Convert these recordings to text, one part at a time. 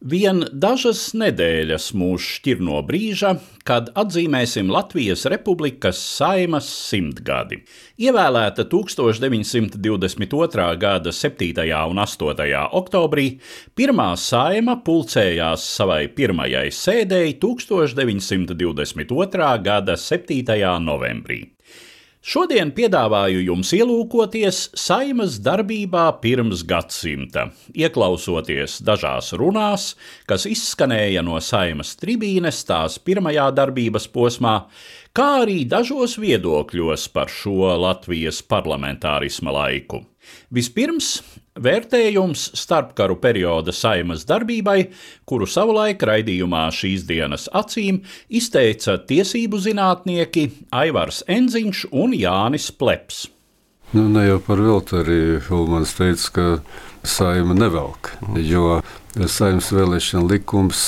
Vien dažas nedēļas mūs šķir no brīža, kad atzīmēsim Latvijas Republikas saimas simtgadi. Ievēlēta 1922. gada 7. un 8. oktobrī, pirmā saima pulcējās savai pirmajai sēdēji 1922. gada 7. novembrī. Šodien piedāvāju jums ielūkoties saimas darbībā pirms gadsimta, ieklausoties dažās runās, kas izskanēja no saimas tribīnes tās pirmajā darbības posmā, kā arī dažos viedokļos par šo Latvijas parlamentārisma laiku. Vispirms vērtējums starpkaru perioda saimas darbībai, kuru savulaik raidījumā šīs dienas acīm izteica tiesību zinātnieki Aivars Enziņš un Jānis Pleps. Nu, ne jau par velti arī Hulmans teica, ka saima nevelk, jo saimnes vēlēšana likums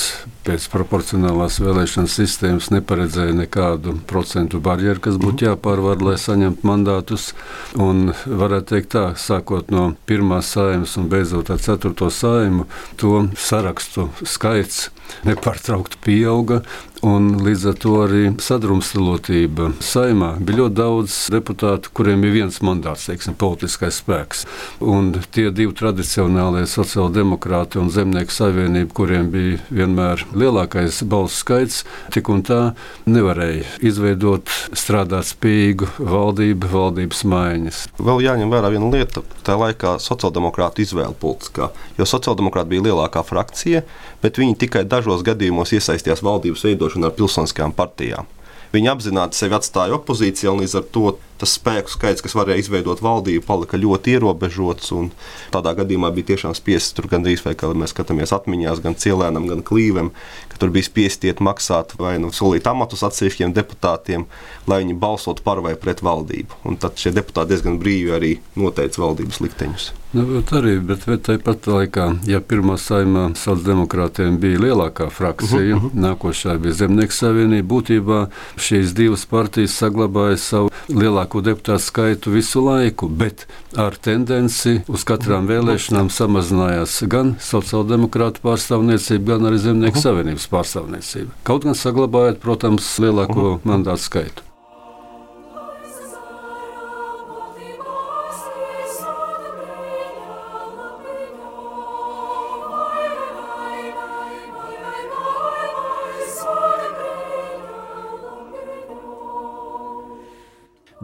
pēc proporcionālās vēlēšana sistēmas neparedzēja nekādu procentu barjeru, kas būtu jāpārvar, lai saņemtu mandātus. Un varētu teikt tā, sākot no pirmās saimas un beidzot ar ceturto saimu, to sarakstu skaits nepārtraukti pieauga. Līdz ar to arī sadrumstalotība saimā bija ļoti daudz deputātu, kuriem ir viens mandāts, teiksim, politiskais spēks. Un tie divi tradicionālie sociāldemokrāti un zemnieku savienība, kuriem bija vienmēr lielākais balsu skaits, tik un tā nevarēja izveidot strādāt spējīgu valdību, valdības maiņas. Vēl jāņem vērā viena lieta. Tā laikā sociāldemokrāta izvēle politiskā, jo sociāldemokrāta bija lielākā frakcija, bet viņi tikai dažos gadījumos iesaistījās valdības veidošanā ar pilsoniskajām partijām. Viņi apzināti sevi atstāja opozīcijā, un līdz ar to tas spēku skaits, kas varēja izveidot valdību, palika ļoti ierobežots. Tādā gadījumā bija tiešām spiests tur gandrīz, vai kā mēs skatāmies atmiņās, gan Cielēnam, gan Klīvem, ka tur bija spiesti iet maksāt vai nu solīt amatus atsevišķiem deputātiem, lai viņi balsotu par vai pret valdību. Un tad šie deputāti diezgan brīvi arī noteica valdības likteņus. Nu, bet arī, bet tāpat laikā, ja pirmā saimā sociāldemokrātiem bija lielākā frakcija, uh -huh. nākošā bija Zemnieku savienība, būtībā šīs divas partijas saglabāja savu lielāko deputātu skaitu visu laiku, bet ar tendenci uz katrām vēlēšanām samazinājās gan sociāldemokrāta pārstāvniecība, gan arī Zemnieku savienības pārstāvniecība. Kaut gan saglabājot, protams, lielāko mandātu skaitu.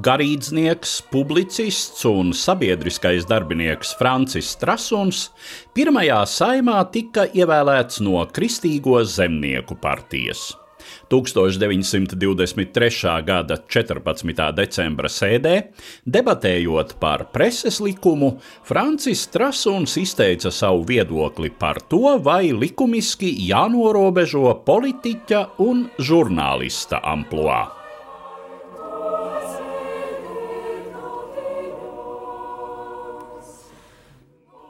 Garīdznieks, publicists un sabiedriskais darbinieks Francis Strasuns pirmajā saimā tika ievēlēts no Kristīgo zemnieku partijas. 1923. gada 14. decembra sēdē, debatējot par preses likumu, Francis Strasuns izteica savu viedokli par to, vai likumiski jānorobežo politiķa un žurnālista amplitūda.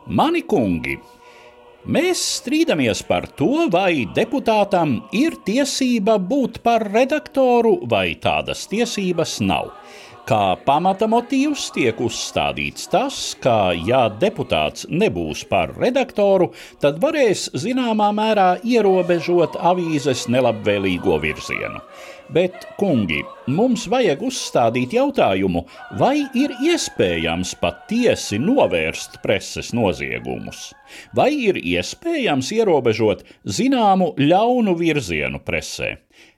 Mani kungi, mēs strīdamies par to, vai deputātam ir tiesība būt par redaktoru, vai tādas tiesības nav. Kā pamata motīvs tiek uzstādīts tas, ka, ja deputāts nebūs par redaktoru, tad varēs zināmā mērā ierobežot avīzes nelabvēlīgo virzienu. Bet, kungi, mums vajag uzstādīt jautājumu, vai ir iespējams patiesi novērst preses noziegumus, vai ir iespējams ierobežot zināmu ļaunu virzienu presē.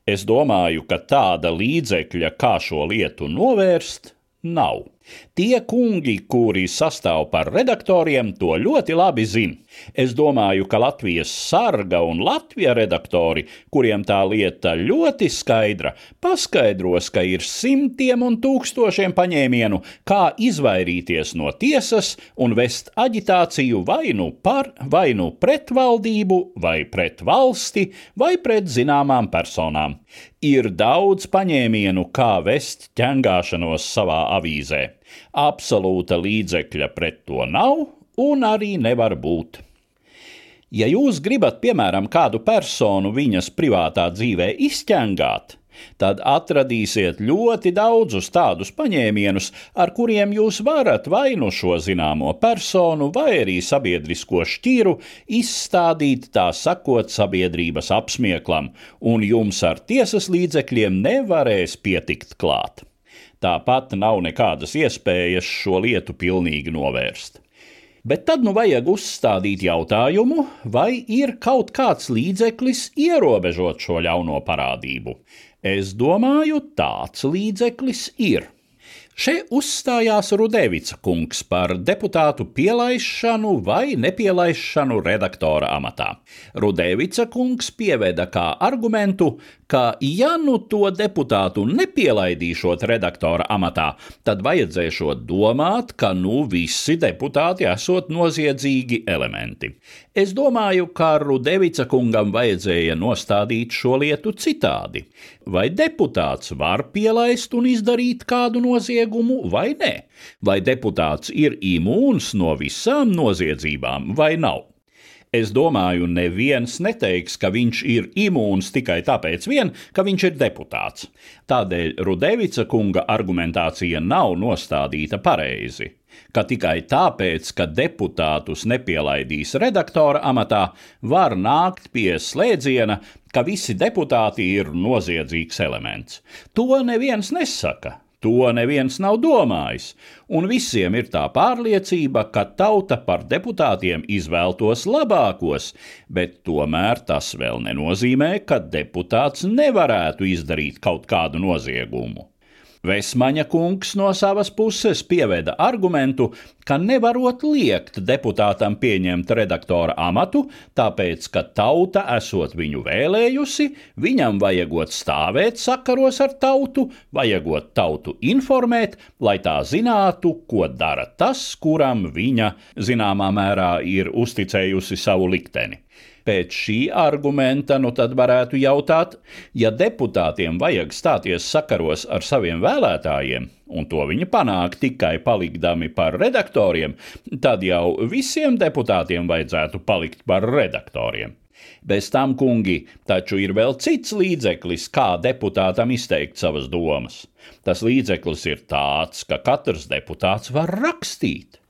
Es domāju, ka tāda līdzekļa, kā šo lietu novērst, nav. Tie kungi, kuri sastāv par redaktoriem, to ļoti labi zina. Es domāju, ka Latvijas sarga un Latvijas redaktori, kuriem tā lieta ļoti skaidra, paskaidros, ka ir simtiem un tūkstošiem paņēmienu, kā izvairīties no tiesas un vest aģitāciju vai nu par, vai nu pret valdību, vai pret valsti, vai pret zināmām personām. Ir daudz paņēmienu, kā vest ķengāšanos savā avīzē. Absolūta līdzekļa pret to nav un arī nevar būt. Ja jūs gribat, piemēram, kādu personu viņas privātā dzīvē izķengāt, tad atradīsiet ļoti daudzus tādus paņēmienus, ar kuriem jūs varat vai nu šo zināmo personu, vai arī sabiedrisko šķiru izstādīt tā sakot sabiedrības apsmieklam, un jums ar tiesas līdzekļiem nevarēs pietikt klāt. Tāpat nav nekādas iespējas šo lietu pilnīgi novērst. Bet tad nu vajag uzstādīt jautājumu, vai ir kaut kāds līdzeklis ierobežot šo ļauno parādību. Es domāju, tāds līdzeklis ir. Šeit uzstājās Rudevica kungs par deputātu pielaišanu vai nepielaišanu redaktora amatā. Rudevica kungs pieveda kā argumentu, ka, ja nu to deputātu nepielaidīšot redaktora amatā, tad vajadzēšot domāt, ka nu visi deputāti esot noziedzīgi elementi. Es domāju, ka Rudevica kungam vajadzēja nostādīt šo lietu citādi. Vai deputāts var pielaist un izdarīt kādu noziegumu vai nē? Vai deputāts ir imūns no visām noziedzībām vai nav? Es domāju, neviens neteiks, ka viņš ir imūns tikai tāpēc, vien, ka viņš ir deputāts. Tādēļ Rudevica kunga argumentācija nav nostādīta pareizi. Ka tikai tāpēc, ka deputātus nepielaidīs redaktora amatā, var nākt pie slēdziena, ka visi deputāti ir noziedzīgs elements. To neviens nesaka. To neviens nav domājis, un visiem ir tā pārliecība, ka tauta par deputātiem izvēltos labākos, bet tomēr tas vēl nenozīmē, ka deputāts nevarētu izdarīt kaut kādu noziegumu. Vesmaņa kungs no savas puses pieveda argumentu, ka nevarot liekt deputātam pieņemt redaktora amatu, tāpēc, ka tauta esot viņu vēlējusi, viņam vajagot stāvēt sakaros ar tautu, vajagot tautu informēt, lai tā zinātu, ko dara tas, kuram viņa zināmā mērā ir uzticējusi savu likteni. Pēc šī argumenta nu tad varētu jautāt, ja deputātiem vajag stāties sakaros ar saviem vēlētājiem, un to viņi panāk tikai palikdami par redaktoriem, tad jau visiem deputātiem vajadzētu palikt par redaktoriem. Bez tam, kungi, taču ir vēl cits līdzeklis, kā deputātam izteikt savas domas. Tas līdzeklis ir tāds, ka katrs deputāts var rakstīt.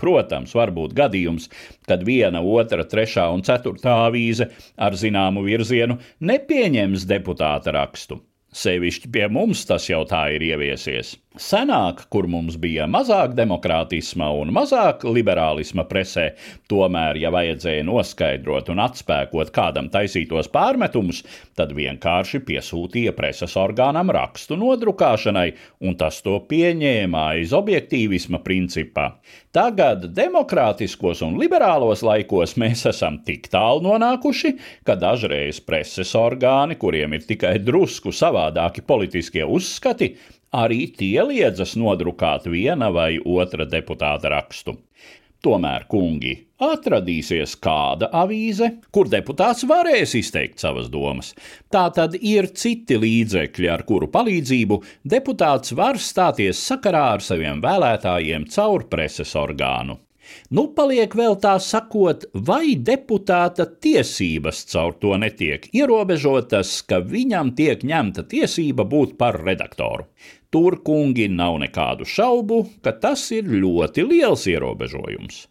Protams, var būt gadījums, kad viena, otra, trešā un ceturtā avīze ar zināmu virzienu nepieņems deputāta rakstu. Sevišķi pie mums tas jau tā ir ieviesies. Senāk, kur mums bija mazāk demokrātisma un mazāk liberālisma presē, tomēr, ja vajadzēja noskaidrot un atspēkot kādam taisītos pārmetumus, tad vienkārši piesūtīja preses orgānam rakstu nodrukāšanai, un tas to pieņēma aiz objektīvisma principā. Tagad, demokrātiskos un liberālos laikos, mēs esam tik tālu nonākuši, ka dažreiz preses orgāni, kuriem ir tikai drusku savādāki politiskie uzskati, arī tie liedzas nodrukāt viena vai otra deputāta rakstu. Tomēr, kungi, atradīsies kāda avīze, kur deputāts varēs izteikt savas domas. Tā tad ir citi līdzekļi, ar kuru palīdzību deputāts var stāties sakarā ar saviem vēlētājiem caur preses orgānu. Nu, paliek vēl tā sakot, vai deputāta tiesības caur to netiek ierobežotas, ka viņam tiek ņemta tiesība būt par redaktoru. Tur, kungi, nav nekādu šaubu, ka tas ir ļoti liels ierobežojums.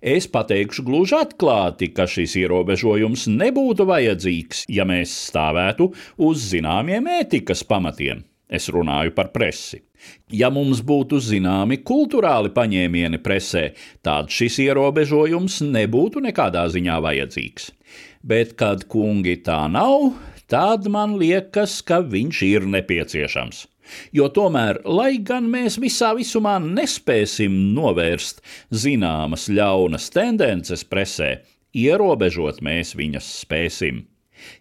Es pateikšu gluži atklāti, ka šis ierobežojums nebūtu vajadzīgs, ja mēs stāvētu uz zināmiem ētikas pamatiem. Es runāju par presi. Ja mums būtu zināmi kultūrāli paņēmieni presē, tad šis ierobežojums nebūtu nekādā ziņā vajadzīgs. Bet, kad kungi tā nav, tad man liekas, ka viņš ir nepieciešams. Jo tomēr, lai gan mēs visā visumā nespēsim novērst zināmas ļaunas tendences presē, ierobežot mēs viņas spēsim.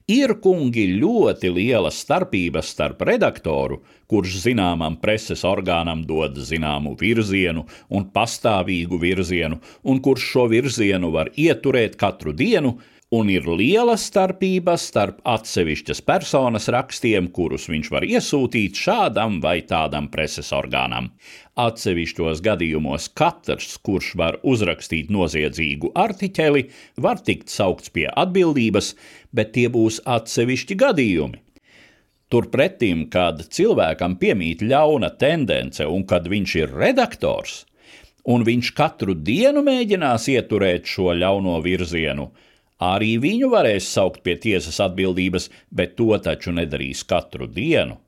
Ir kungi ļoti liela starpība starp redaktoru, kurš zināmam preses orgānam dod zināmu virzienu un pastāvīgu virzienu, un kurš šo virzienu var ieturēt katru dienu, un ir liela starpība starp atsevišķas personas rakstiem, kurus viņš var iesūtīt šādam vai tādam preses orgānam. Atsevišķos gadījumos katrs, kurš var uzrakstīt noziedzīgu artiķeli, var tikt saukts pie atbildības, bet tie būs atsevišķi gadījumi. Turpretim, kad cilvēkam piemīt ļauna tendence un kad viņš ir redaktors, un viņš katru dienu mēģinās ieturēt šo ļauno virzienu, Arī viņu varēs saukt pie tiesas atbildības, bet to taču nedarīs katru dienu.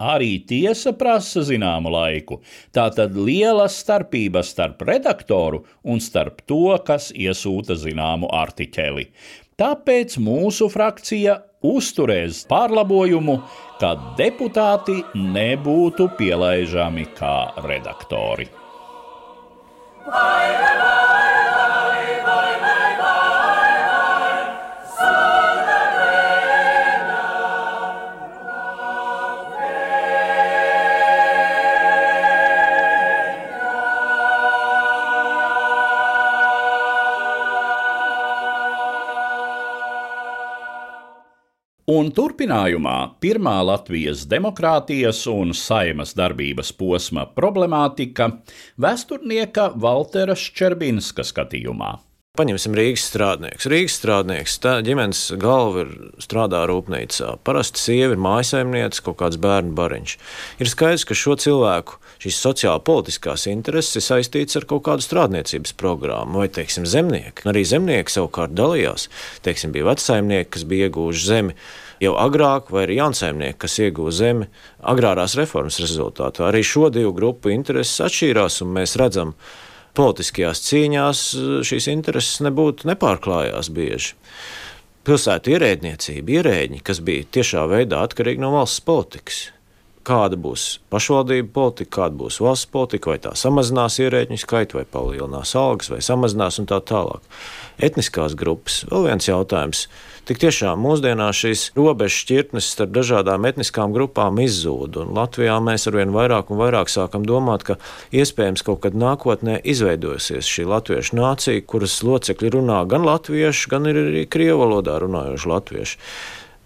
Arī tiesa prasa zināmu laiku. Tā tad liela starpība starp redaktoru un starp to, kas iesūta zināmu artiķeli. Tāpēc mūsu frakcija uzturēs pārlabojumu, ka deputāti nebūtu pielaižami kā redaktori. Vai, vai, vai! Un turpinājumā pirmā Latvijas demokrātijas un saimas darbības posma problemātika vēsturnieka Valtera Ščerbinska skatījumā. Paņemsim Rīgas strādnieks. Rīgas strādnieks, tā ģimenes galva ir strādā rūpnīcā. Parasti sieva ir mājasaimniece, kaut kāds bērnu bariņš. Ir skaidrs, ka šo cilvēku šīs sociāli politiskās intereses ir saistītas ar kaut kādu strādniecības programmu, vai, teiksim, zemnieki. Arī zemnieki savukārt dalījās. Teiksim, bija vecsaimnieki, kas bija iegūši zemi jau agrāk, vai arī jaunsaimnieki, kas ieguva zemi agrārās reformas rezultātā. Arī šo divu grupu intereses atšķīrās, un mēs redzam, politiskajās cīņās šīs intereses nebūtu nepārklājās bieži. Pilsētu ierēdniecība, ierēģi, kas bija tiešā veidā atkarīgi no valsts politikas kāda būs pašvaldība politika, kāda būs valsts politika, vai tā samazinās ierēģiņu skaitu, vai palielinās algas, vai samazinās un tā tālāk. Etniskās grupas vēl viens jautājums. Tik tiešām mūsdienās šīs robežas šķirtnes starp dažādām etniskām grupām izzūd, un Latvijā mēs arvien vairāk un vairāk sākam domāt, ka iespējams kaut kad nākotnē izveidosies šī latviešu nācija, kuras locekļi runā gan latviešu, gan arī krievu valodā runājoši latvieši.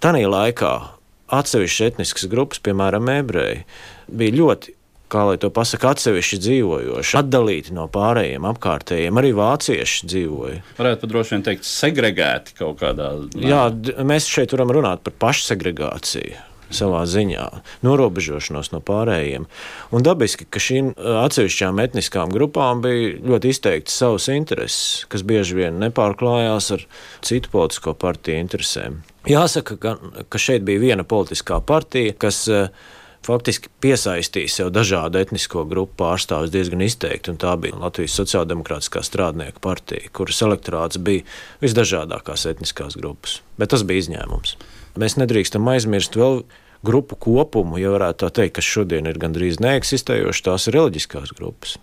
Tanī laikā atsevišķas etniskas grupas, piemēram, ebreji, bija ļoti kā lai to pasakā, atsevišķi dzīvojoši, atdalīti no pārējiem apkārtējiem. Arī vācieši dzīvoja. Varētu pat droši vien teikt, segregēti kaut kādā veidā. Jā, mēs šeit varam runāt par pašsegregāciju savā ziņā, norobežošanos no pārējiem. Un dabiski, ka šīm atsevišķām etniskām grupām bija ļoti izteikti savas intereses, kas bieži vien nepārklājās ar citu politisko partiju interesēm. Jāsaka, ka, ka šeit bija viena politiskā partija, kas faktiski piesaistīja sev dažādu etnisko grupu pārstāvjus diezgan izteikti. Tā bija Latvijas Sociāldemokrātiskā strādnieku partija, kuras elektorāts bija visdažādākās etniskās grupas. Bet tas bija izņēmums. Mēs nedrīkstam aizmirst vēl grupu kopumu, ja varētu tā teikt, kas šodien ir gandrīz neeksistējošas, tās ir reliģiskās grupas.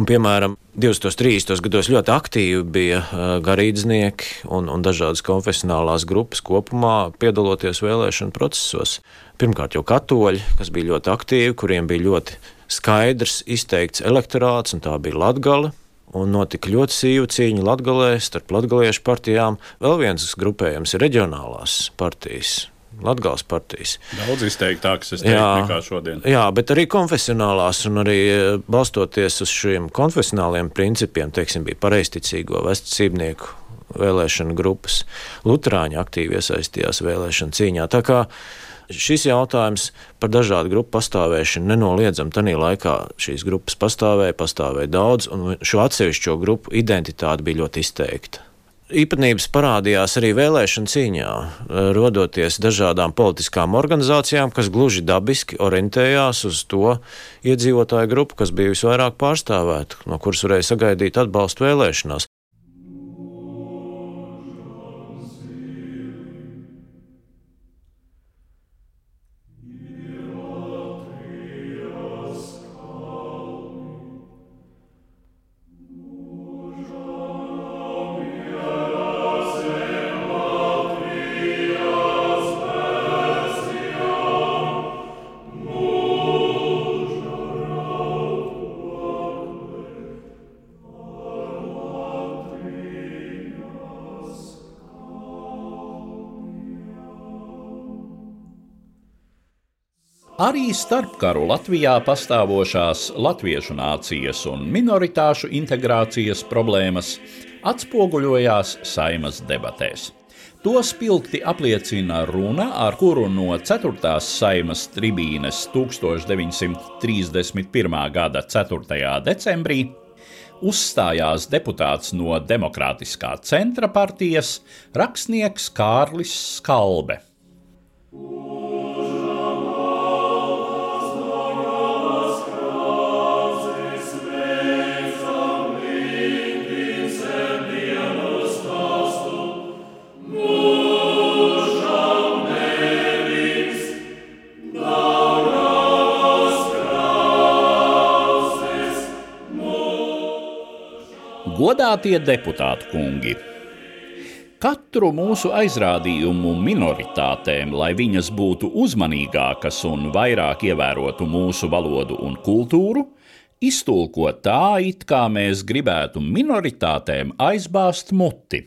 Un, piemēram, 2030. gados ļoti aktīvi bija garīdznieki un, un dažādas konfesionālās grupas kopumā piedaloties vēlēšanu procesos. Pirmkārt, jau katoļi, kas bija ļoti aktīvi, kuriem bija ļoti skaidrs, izteikts elektorāts, un tā bija Latgale. Un notika ļoti sīva cīņa Latvijā starp latviešu partijām. Vēl viens grupējums ir reģionālās partijas, Latvijas partijas. Daudz izteiktākas, es teiktu, jā, nekā šodien. Jā, bet arī konfesionālās, un arī e, balstoties uz šiem konfesionāliem principiem, teiksim, bija pareizticīgo vesticībnieku vēlēšana grupas. Lutāņi aktīvi iesaistījās vēlēšana cīņā. Tā kā šis jautājums par dažādu grupu pastāvēšanu nenoliedzami tajā laikā šīs grupas pastāvēja, pastāvēja daudz, un šo atsevišķo grupu identitāte bija ļoti izteikta īpatnības parādījās arī vēlēšana cīņā, eh, rodoties dažādām politiskām organizācijām, kas gluži dabiski orientējās uz to iedzīvotāju grupu, kas bija visvairāk pārstāvēta, no kuras varēja sagaidīt atbalstu vēlēšanās. Arī starpkaru Latvijā pastāvošās latviešu nācijas un minoritāšu integrācijas problēmas atspoguļojās saimas debatēs. To spilgti apliecina runa, ar kuru no 4. saimas tribīnes 1931. gada 4. decembrī uzstājās deputāts no Demokrātiskā centra partijas rakstnieks Kārlis Skalbe. Godātie deputāti kungi! Katru mūsu aizrādījumu minoritātēm, lai viņas būtu uzmanīgākas un vairāk ievērotu mūsu valodu un kultūru, iztulko tā, it kā mēs gribētu minoritātēm aizbāzt muti.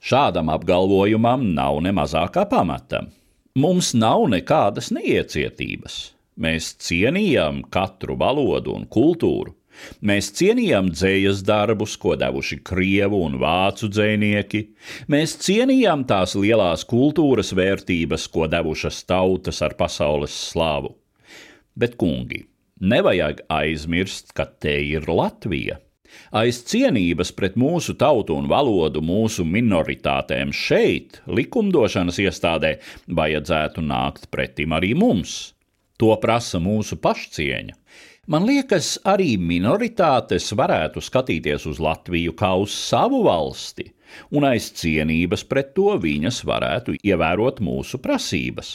Šādam apgalvojumam nav ne mazākā pamata. Mums nav nekādas neiecietības. Mēs cienījam katru valodu un kultūru. Mēs cienījām dzējas darbus, ko devuši krievu un vācu dzēnieki. Mēs cienījām tās lielās kultūras vērtības, ko devušas tautas ar pasaules slāvu. Bet, kungi, nevajag aizmirst, ka te ir Latvija. Aiz cienības pret mūsu tautu un valodu, mūsu minoritātēm šeit, likumdošanas iestādē, vajadzētu nākt pretim arī mums. To prasa mūsu pašcieņa. Man liekas, arī minoritātes varētu skatīties uz Latviju kā uz savu valsti, un aiz cienības pret to viņas varētu ievērot mūsu prasības.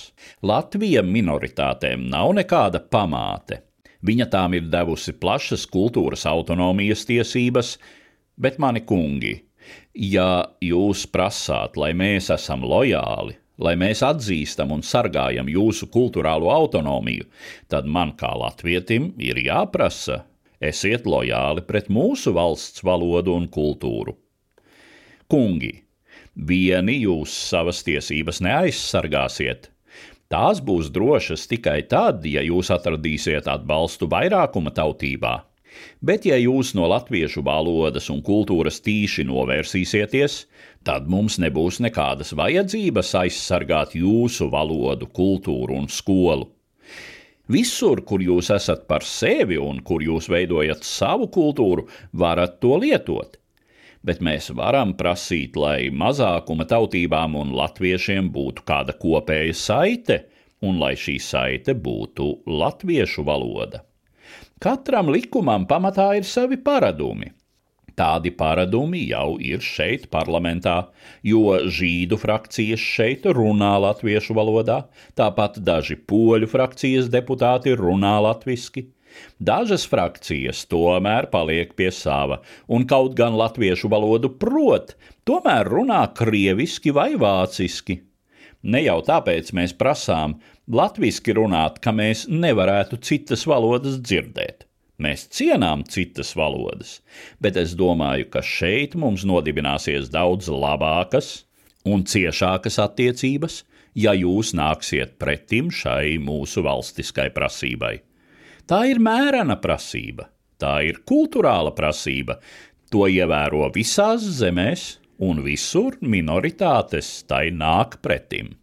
Latvija minoritātēm nav nekāda pamāte. Viņa tām ir devusi plašas kultūras autonomijas tiesības, bet mani kungi, ja jūs prasāt, lai mēs esam lojāli, lai mēs atzīstam un sargājam jūsu kultūrālo autonomiju, tad man kā latvietim ir jāprasa, esiet lojāli pret mūsu valsts valodu un kultūru. Kungi, vieni jūs savas tiesības neaizsargāsiet. Tās būs drošas tikai tad, ja jūs atradīsiet atbalstu vairākuma tautībā. Bet, ja jūs no latviešu valodas un kultūras tīši novērsīsieties, tad mums nebūs nekādas vajadzības aizsargāt jūsu valodu, kultūru un skolu. Visur, kur jūs esat par sevi un kur jūs veidojat savu kultūru, varat to lietot. Bet mēs varam prasīt, lai mazākuma tautībām un latviešiem būtu kāda kopēja saite, un lai šī saite būtu latviešu valoda. Katram likumam pamatā ir savi paradumi. Tādi paradumi jau ir šeit, parlamentā, jo žīdu frakcijas šeit runā latviešu valodā, tāpat daži poļu frakcijas deputāti runā latviski. Dažas frakcijas tomēr paliek pie sava, un kaut gan latviešu valodu prot, tomēr runā krieviski vai vāciski. Ne jau tāpēc mēs prasām latviski runāt, ka mēs nevarētu citas valodas dzirdēt. Mēs cienām citas valodas, bet es domāju, ka šeit mums nodibināsies daudz labākas un ciešākas attiecības, ja jūs nāksiet pretim šai mūsu valstiskai prasībai. Tā ir mērena prasība, tā ir kultūrāla prasība, to ievēro visās zemēs, un visur minoritātes tai nāk pretim.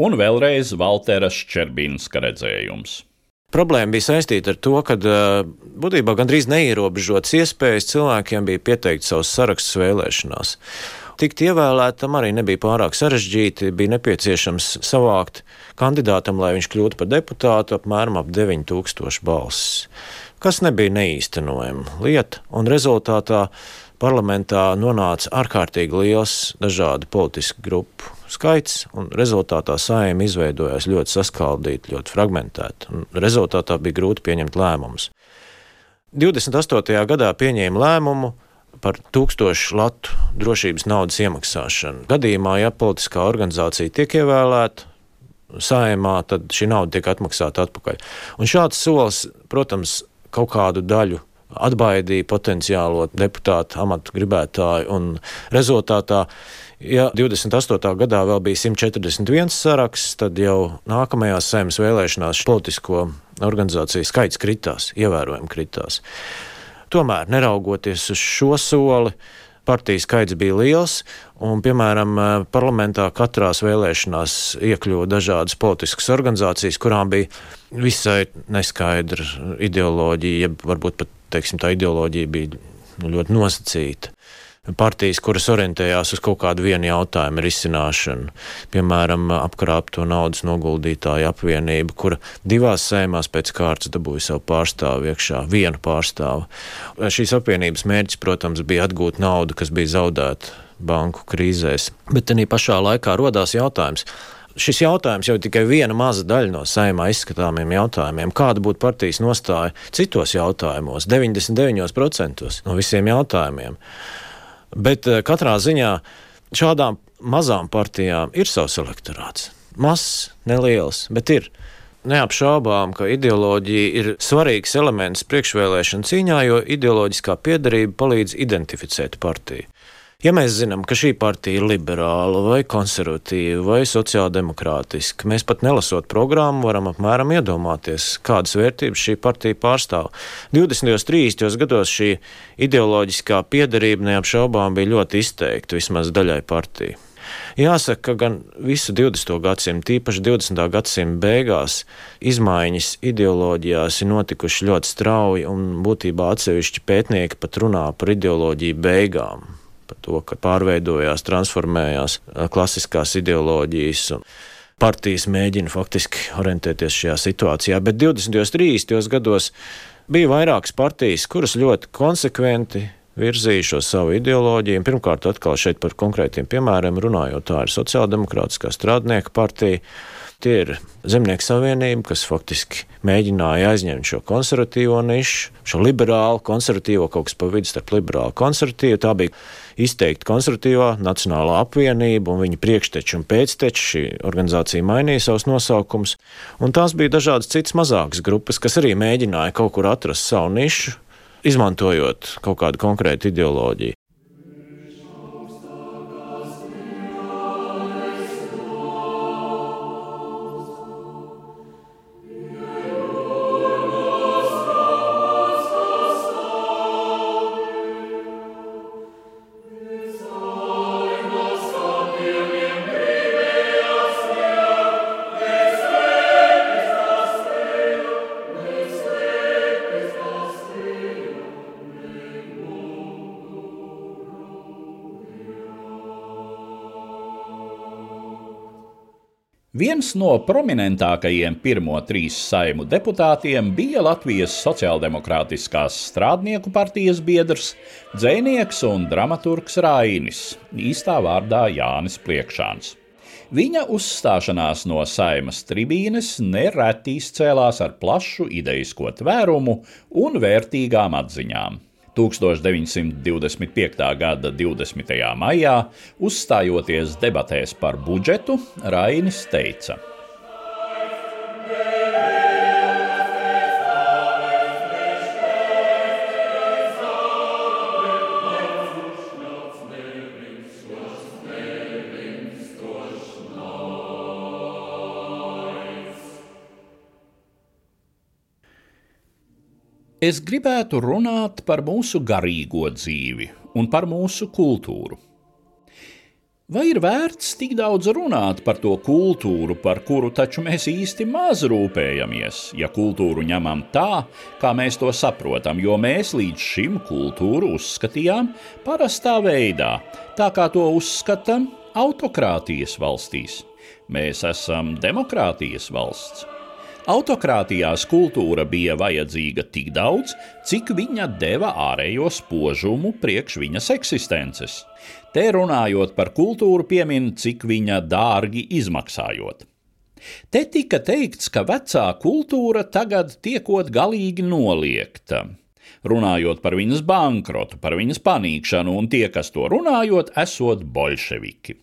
Un vēlreiz Valtera Ščerbinska redzējums. Problēma bija saistīta ar to, ka būtībā gandrīz neierobežotas iespējas cilvēkiem bija pieteikt savus sarakstus vēlēšanās. Tikt ievēlētam arī nebija pārāk sarežģīti. Bija nepieciešams savākt kandidātam, lai viņš kļūtu par deputātu, apmēram ap 9000 balsis, kas nebija neīstenojama lieta, un rezultātā parlamentā nonāca ārkārtīgi liels dažādu politisku grupu skaits, un rezultātā saima izveidojās ļoti saskaldīta, ļoti fragmentēta. Rezultātā bija grūti pieņemt lēmumus. 28. gadā pieņēma lēmumu par tūkstošu latu drošības naudas iemaksāšanu. Gadījumā, ja politiskā organizācija tiek ievēlēta, saimā, tad šī nauda tiek atmaksāta atpakaļ. Un šāds solis, protams, kaut kādu daļu atbaidīja potenciālo deputātu amatu gribētāju, un rezultātā, ja 28. gadā vēl bija 141 saraksts, tad jau nākamajās saimnes vēlēšanās politisko organizāciju skaits kritās, ievērojami kritās. Tomēr, neraugoties uz šo soli, partiju skaits bija liels, un, piemēram, parlamentā katrās vēlēšanās iekļuva dažādas politiskas organizācijas, kurām bija visai neskaidra ideoloģija, jeb varbūt pat teiksim, tā ideoloģija bija nu, ļoti nosacīta partijas, kuras orientējās uz kaut kādu vienu jautājumu risināšanu. Piemēram, apkrāpto naudas noguldītāju apvienība, kura divās sēmās pēc kārtas dabūja savu pārstāvu iekšā, vienu pārstāvu. Šīs apvienības mērķis, protams, bija atgūt naudu, kas bija zaudēta banku krīzēs. Bet tajā pašā laikā rodās jautājums, šis jautājums jau ir tikai viena maza daļa no saimā izskatāmiem jautājumiem. Kāda būtu partijas nostāja citos jautājumos, 99% no visiem jautājumiem? Bet eh, katrā ziņā šādām mazām partijām ir savs elektorāts. Mazs, neliels, bet ir. Neapšaubām, ka ideoloģija ir svarīgs elements priekšvēlēšana cīņā, jo ideoloģiskā piedarība palīdz identificēt partiju. Ja mēs zinām, ka šī partija ir liberāla, vai konservatīva, vai sociāldemokrātiska, mēs pat nelasot programmu, varam apmēram iedomāties, kādas vērtības šī partija pārstāv. 20. un 30. gados šī ideoloģiskā piedarība neapšaubām bija ļoti izteikta vismaz daļai partiju. Jāsaka, ka gan visu 20. gadsimtu, tīpaši 20. gadsimta beigās, izmaiņas ideoloģijās ir notikušas ļoti strauji, un būtībā atsevišķi pētnieki pat runā par ideoloģiju beigām par to, ka pārveidojās, transformējās klasiskās ideoloģijas. Partijas mēģina faktiski orientēties šajā situācijā, bet 20. un 30. gados bija vairākas partijas, kuras ļoti konsekventi virzīja šo savu ideoloģiju. Pirmkārt, atkal šeit par konkrētiem piemēriem runājot, tā ir Sociāldemokrātiskā strādnieka partija. Tie ir Zemnieku savienība, kas faktiski mēģināja aizņemt šo konservatīvo nišu, šo liberālu, konservatīvo kaut kas pa vidu starp liberālu un konservatīvu. Tā bija izteikti konservatīvā Nacionālā apvienība un viņa priekšteči un pēcteči. Šī organizācija mainīja savus nosaukumus, un tās bija dažādas citas mazākas grupas, kas arī mēģināja kaut kur atrast savu nišu, izmantojot kaut kādu konkrētu ideoloģiju. Viens no prominentākajiem pirmo trīs saimu deputātiem bija Latvijas Sociāldemokrātiskās strādnieku partijas biedrs, dzēnieks un dramaturgs Rainis, īstā vārdā Jānis Priekšāns. Viņa uzstāšanās no saimas tribīnes nereti izcēlās ar plašu idejisko tvērumu un vērtīgām atziņām. 1925. gada 20. maijā, uzstājoties debatēs par budžetu, Rainis teica: Es gribētu runāt par mūsu garīgo dzīvi un par mūsu kultūru. Vai ir vērts tik daudz runāt par to kultūru, par kuru taču mēs īsti maz rūpējamies, ja kultūru ņemam tā, kā mēs to saprotam, jo mēs līdz šim kultūru uzskatījām parastā veidā, tā kā to uzskatām autokrātijas valstīs. Mēs esam demokrātijas valsts. Autokrātijās kultūra bija vajadzīga tik daudz, cik viņa deva ārējo spožumu priekš viņas eksistences. Te runājot par kultūru, piemin, cik viņa dārgi izmaksājot. Te tika teikts, ka vecā kultūra tagad tiekot galīgi noliegta. Runājot par viņas bankrotu, par viņas panīkšanu, un tie, kas to runājot, esot bolševiki.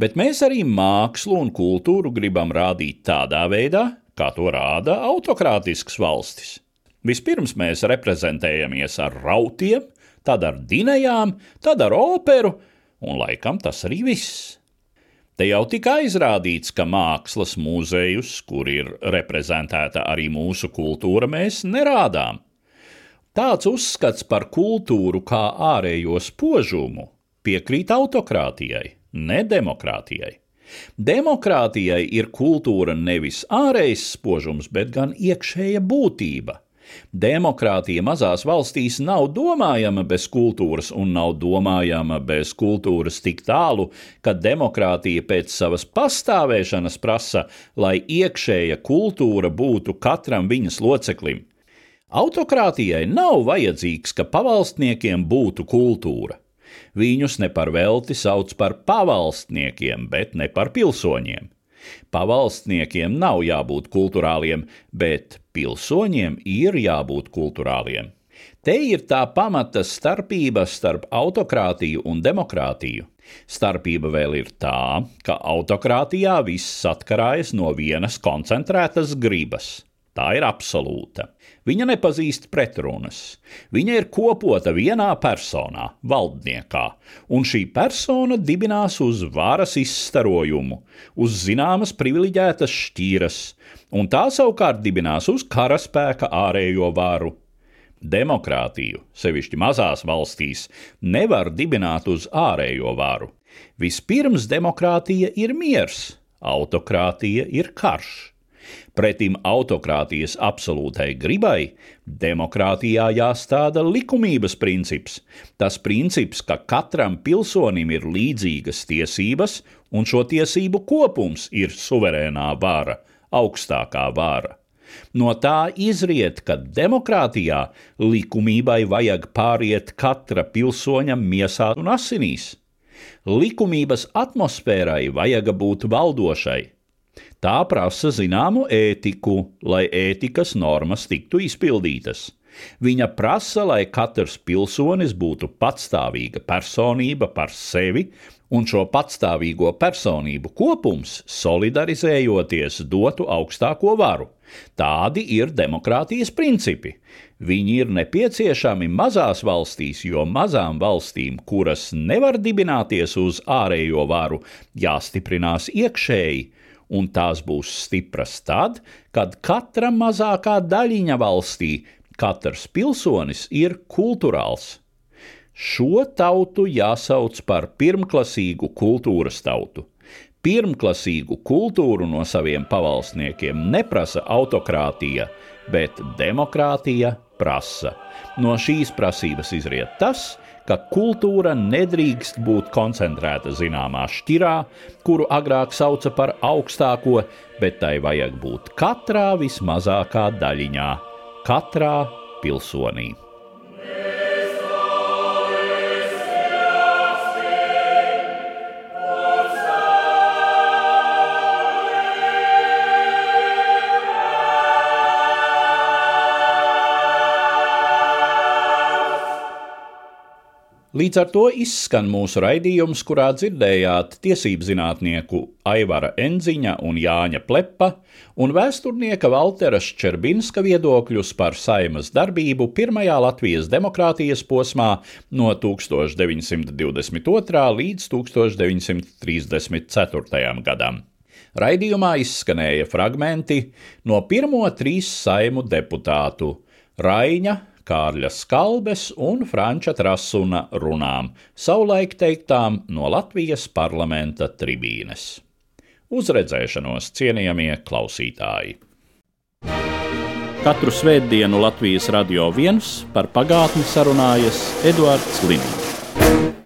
Bet mēs arī mākslu un kultūru gribam rādīt tādā veidā, kā to rāda autokrātiskas valstis. Vispirms mēs reprezentējamies ar rautiem, tad ar dinējām, tad ar operu, un laikam tas arī viss. Te jau tika aizrādīts, ka mākslas muzejus, kur ir reprezentēta arī mūsu kultūra, mēs nerādām. Tāds uzskats par kultūru kā ārējo spožumu piekrīt autokrātijai, ne demokrātijai. Demokrātijai ir kultūra nevis ārējs spožums, bet gan iekšēja būtība. Demokrātija mazās valstīs nav domājama bez kultūras un nav domājama bez kultūras tik tālu, ka demokrātija pēc savas pastāvēšanas prasa, lai iekšēja kultūra būtu katram viņas loceklim. Autokrātijai nav vajadzīgs, ka pavalstniekiem būtu kultūra. Viņus ne par velti sauc par pavalstniekiem, bet ne par pilsoņiem. Pavalstniekiem nav jābūt kultūrāliem, bet pilsoņiem ir jābūt kultūrāliem. Te ir tā pamata starpība starp autokrātiju un demokrātiju. Starpība vēl ir tā, ka autokrātijā viss atkarājas no vienas koncentrētas gribas. Tā ir absolūta. Viņa nepazīst pretrunas. Viņa ir kopota vienā personā, valdniekā, un šī persona dibinās uz varas izstarojumu, uz zināmas privileģētas šķīras, un tā savukārt dibinās uz karaspēka ārējo varu. Demokrātiju, sevišķi mazās valstīs, nevar dibināt uz ārējo varu. Vispirms demokrātija ir miers, autokrātija ir karš. Pretim autokrātijas absolūtai gribai, demokrātijā jāstāda likumības princips. Tas princips, ka katram pilsonim ir līdzīgas tiesības, un šo tiesību kopums ir suverēnā vara, augstākā vara. No tā izriet, ka demokrātijā likumībai vajag pāriet katra pilsoņa miesā un asinīs. Likumības atmosfērai vajag būt valdošai. Tā prasa zināmu ētiku, lai ētikas normas tiktu izpildītas. Viņa prasa, lai katrs pilsonis būtu patstāvīga personība par sevi, un šo patstāvīgo personību kopums, solidarizējoties, dotu augstāko varu. Tādi ir demokrātijas principi. Viņi ir nepieciešami mazās valstīs, jo mazām valstīm, kuras nevar dibināties uz ārējo varu, jāstiprinās iekšēji, un tās būs stipras tad, kad katra mazākā daļiņa valstī, katrs pilsonis ir kultūrāls. Šo tautu jāsauc par pirmklasīgu kultūras tautu. Pirmklasīgu kultūru no saviem pavalsniekiem neprasa autokrātija, bet demokrātija prasa. No šīs prasības izriet tas, ka kultūra nedrīkst būt koncentrēta zināmā šķirā, kuru agrāk sauca par augstāko, bet tai vajag būt katrā vismazākā daļiņā, katrā pilsonī. Līdz ar to izskan mūsu raidījums, kurā dzirdējāt tiesību zinātnieku Aivara Enziņa un Jāņa Plepa un vēsturnieka Valtera Ščerbinska viedokļus par saimas darbību pirmajā Latvijas demokrātijas posmā no 1922. līdz 1934. gadam. Raidījumā izskanēja fragmenti no pirmo trīs saimu deputātu Raņa, Kārļa Skalbes un Franča Trasuna runām, savulaik teiktām no Latvijas parlamenta tribīnes. Uzredzēšanos cienījamie klausītāji! Katru svētdienu Latvijas radio viens par pagātni sarunājas Eduards Līniņš.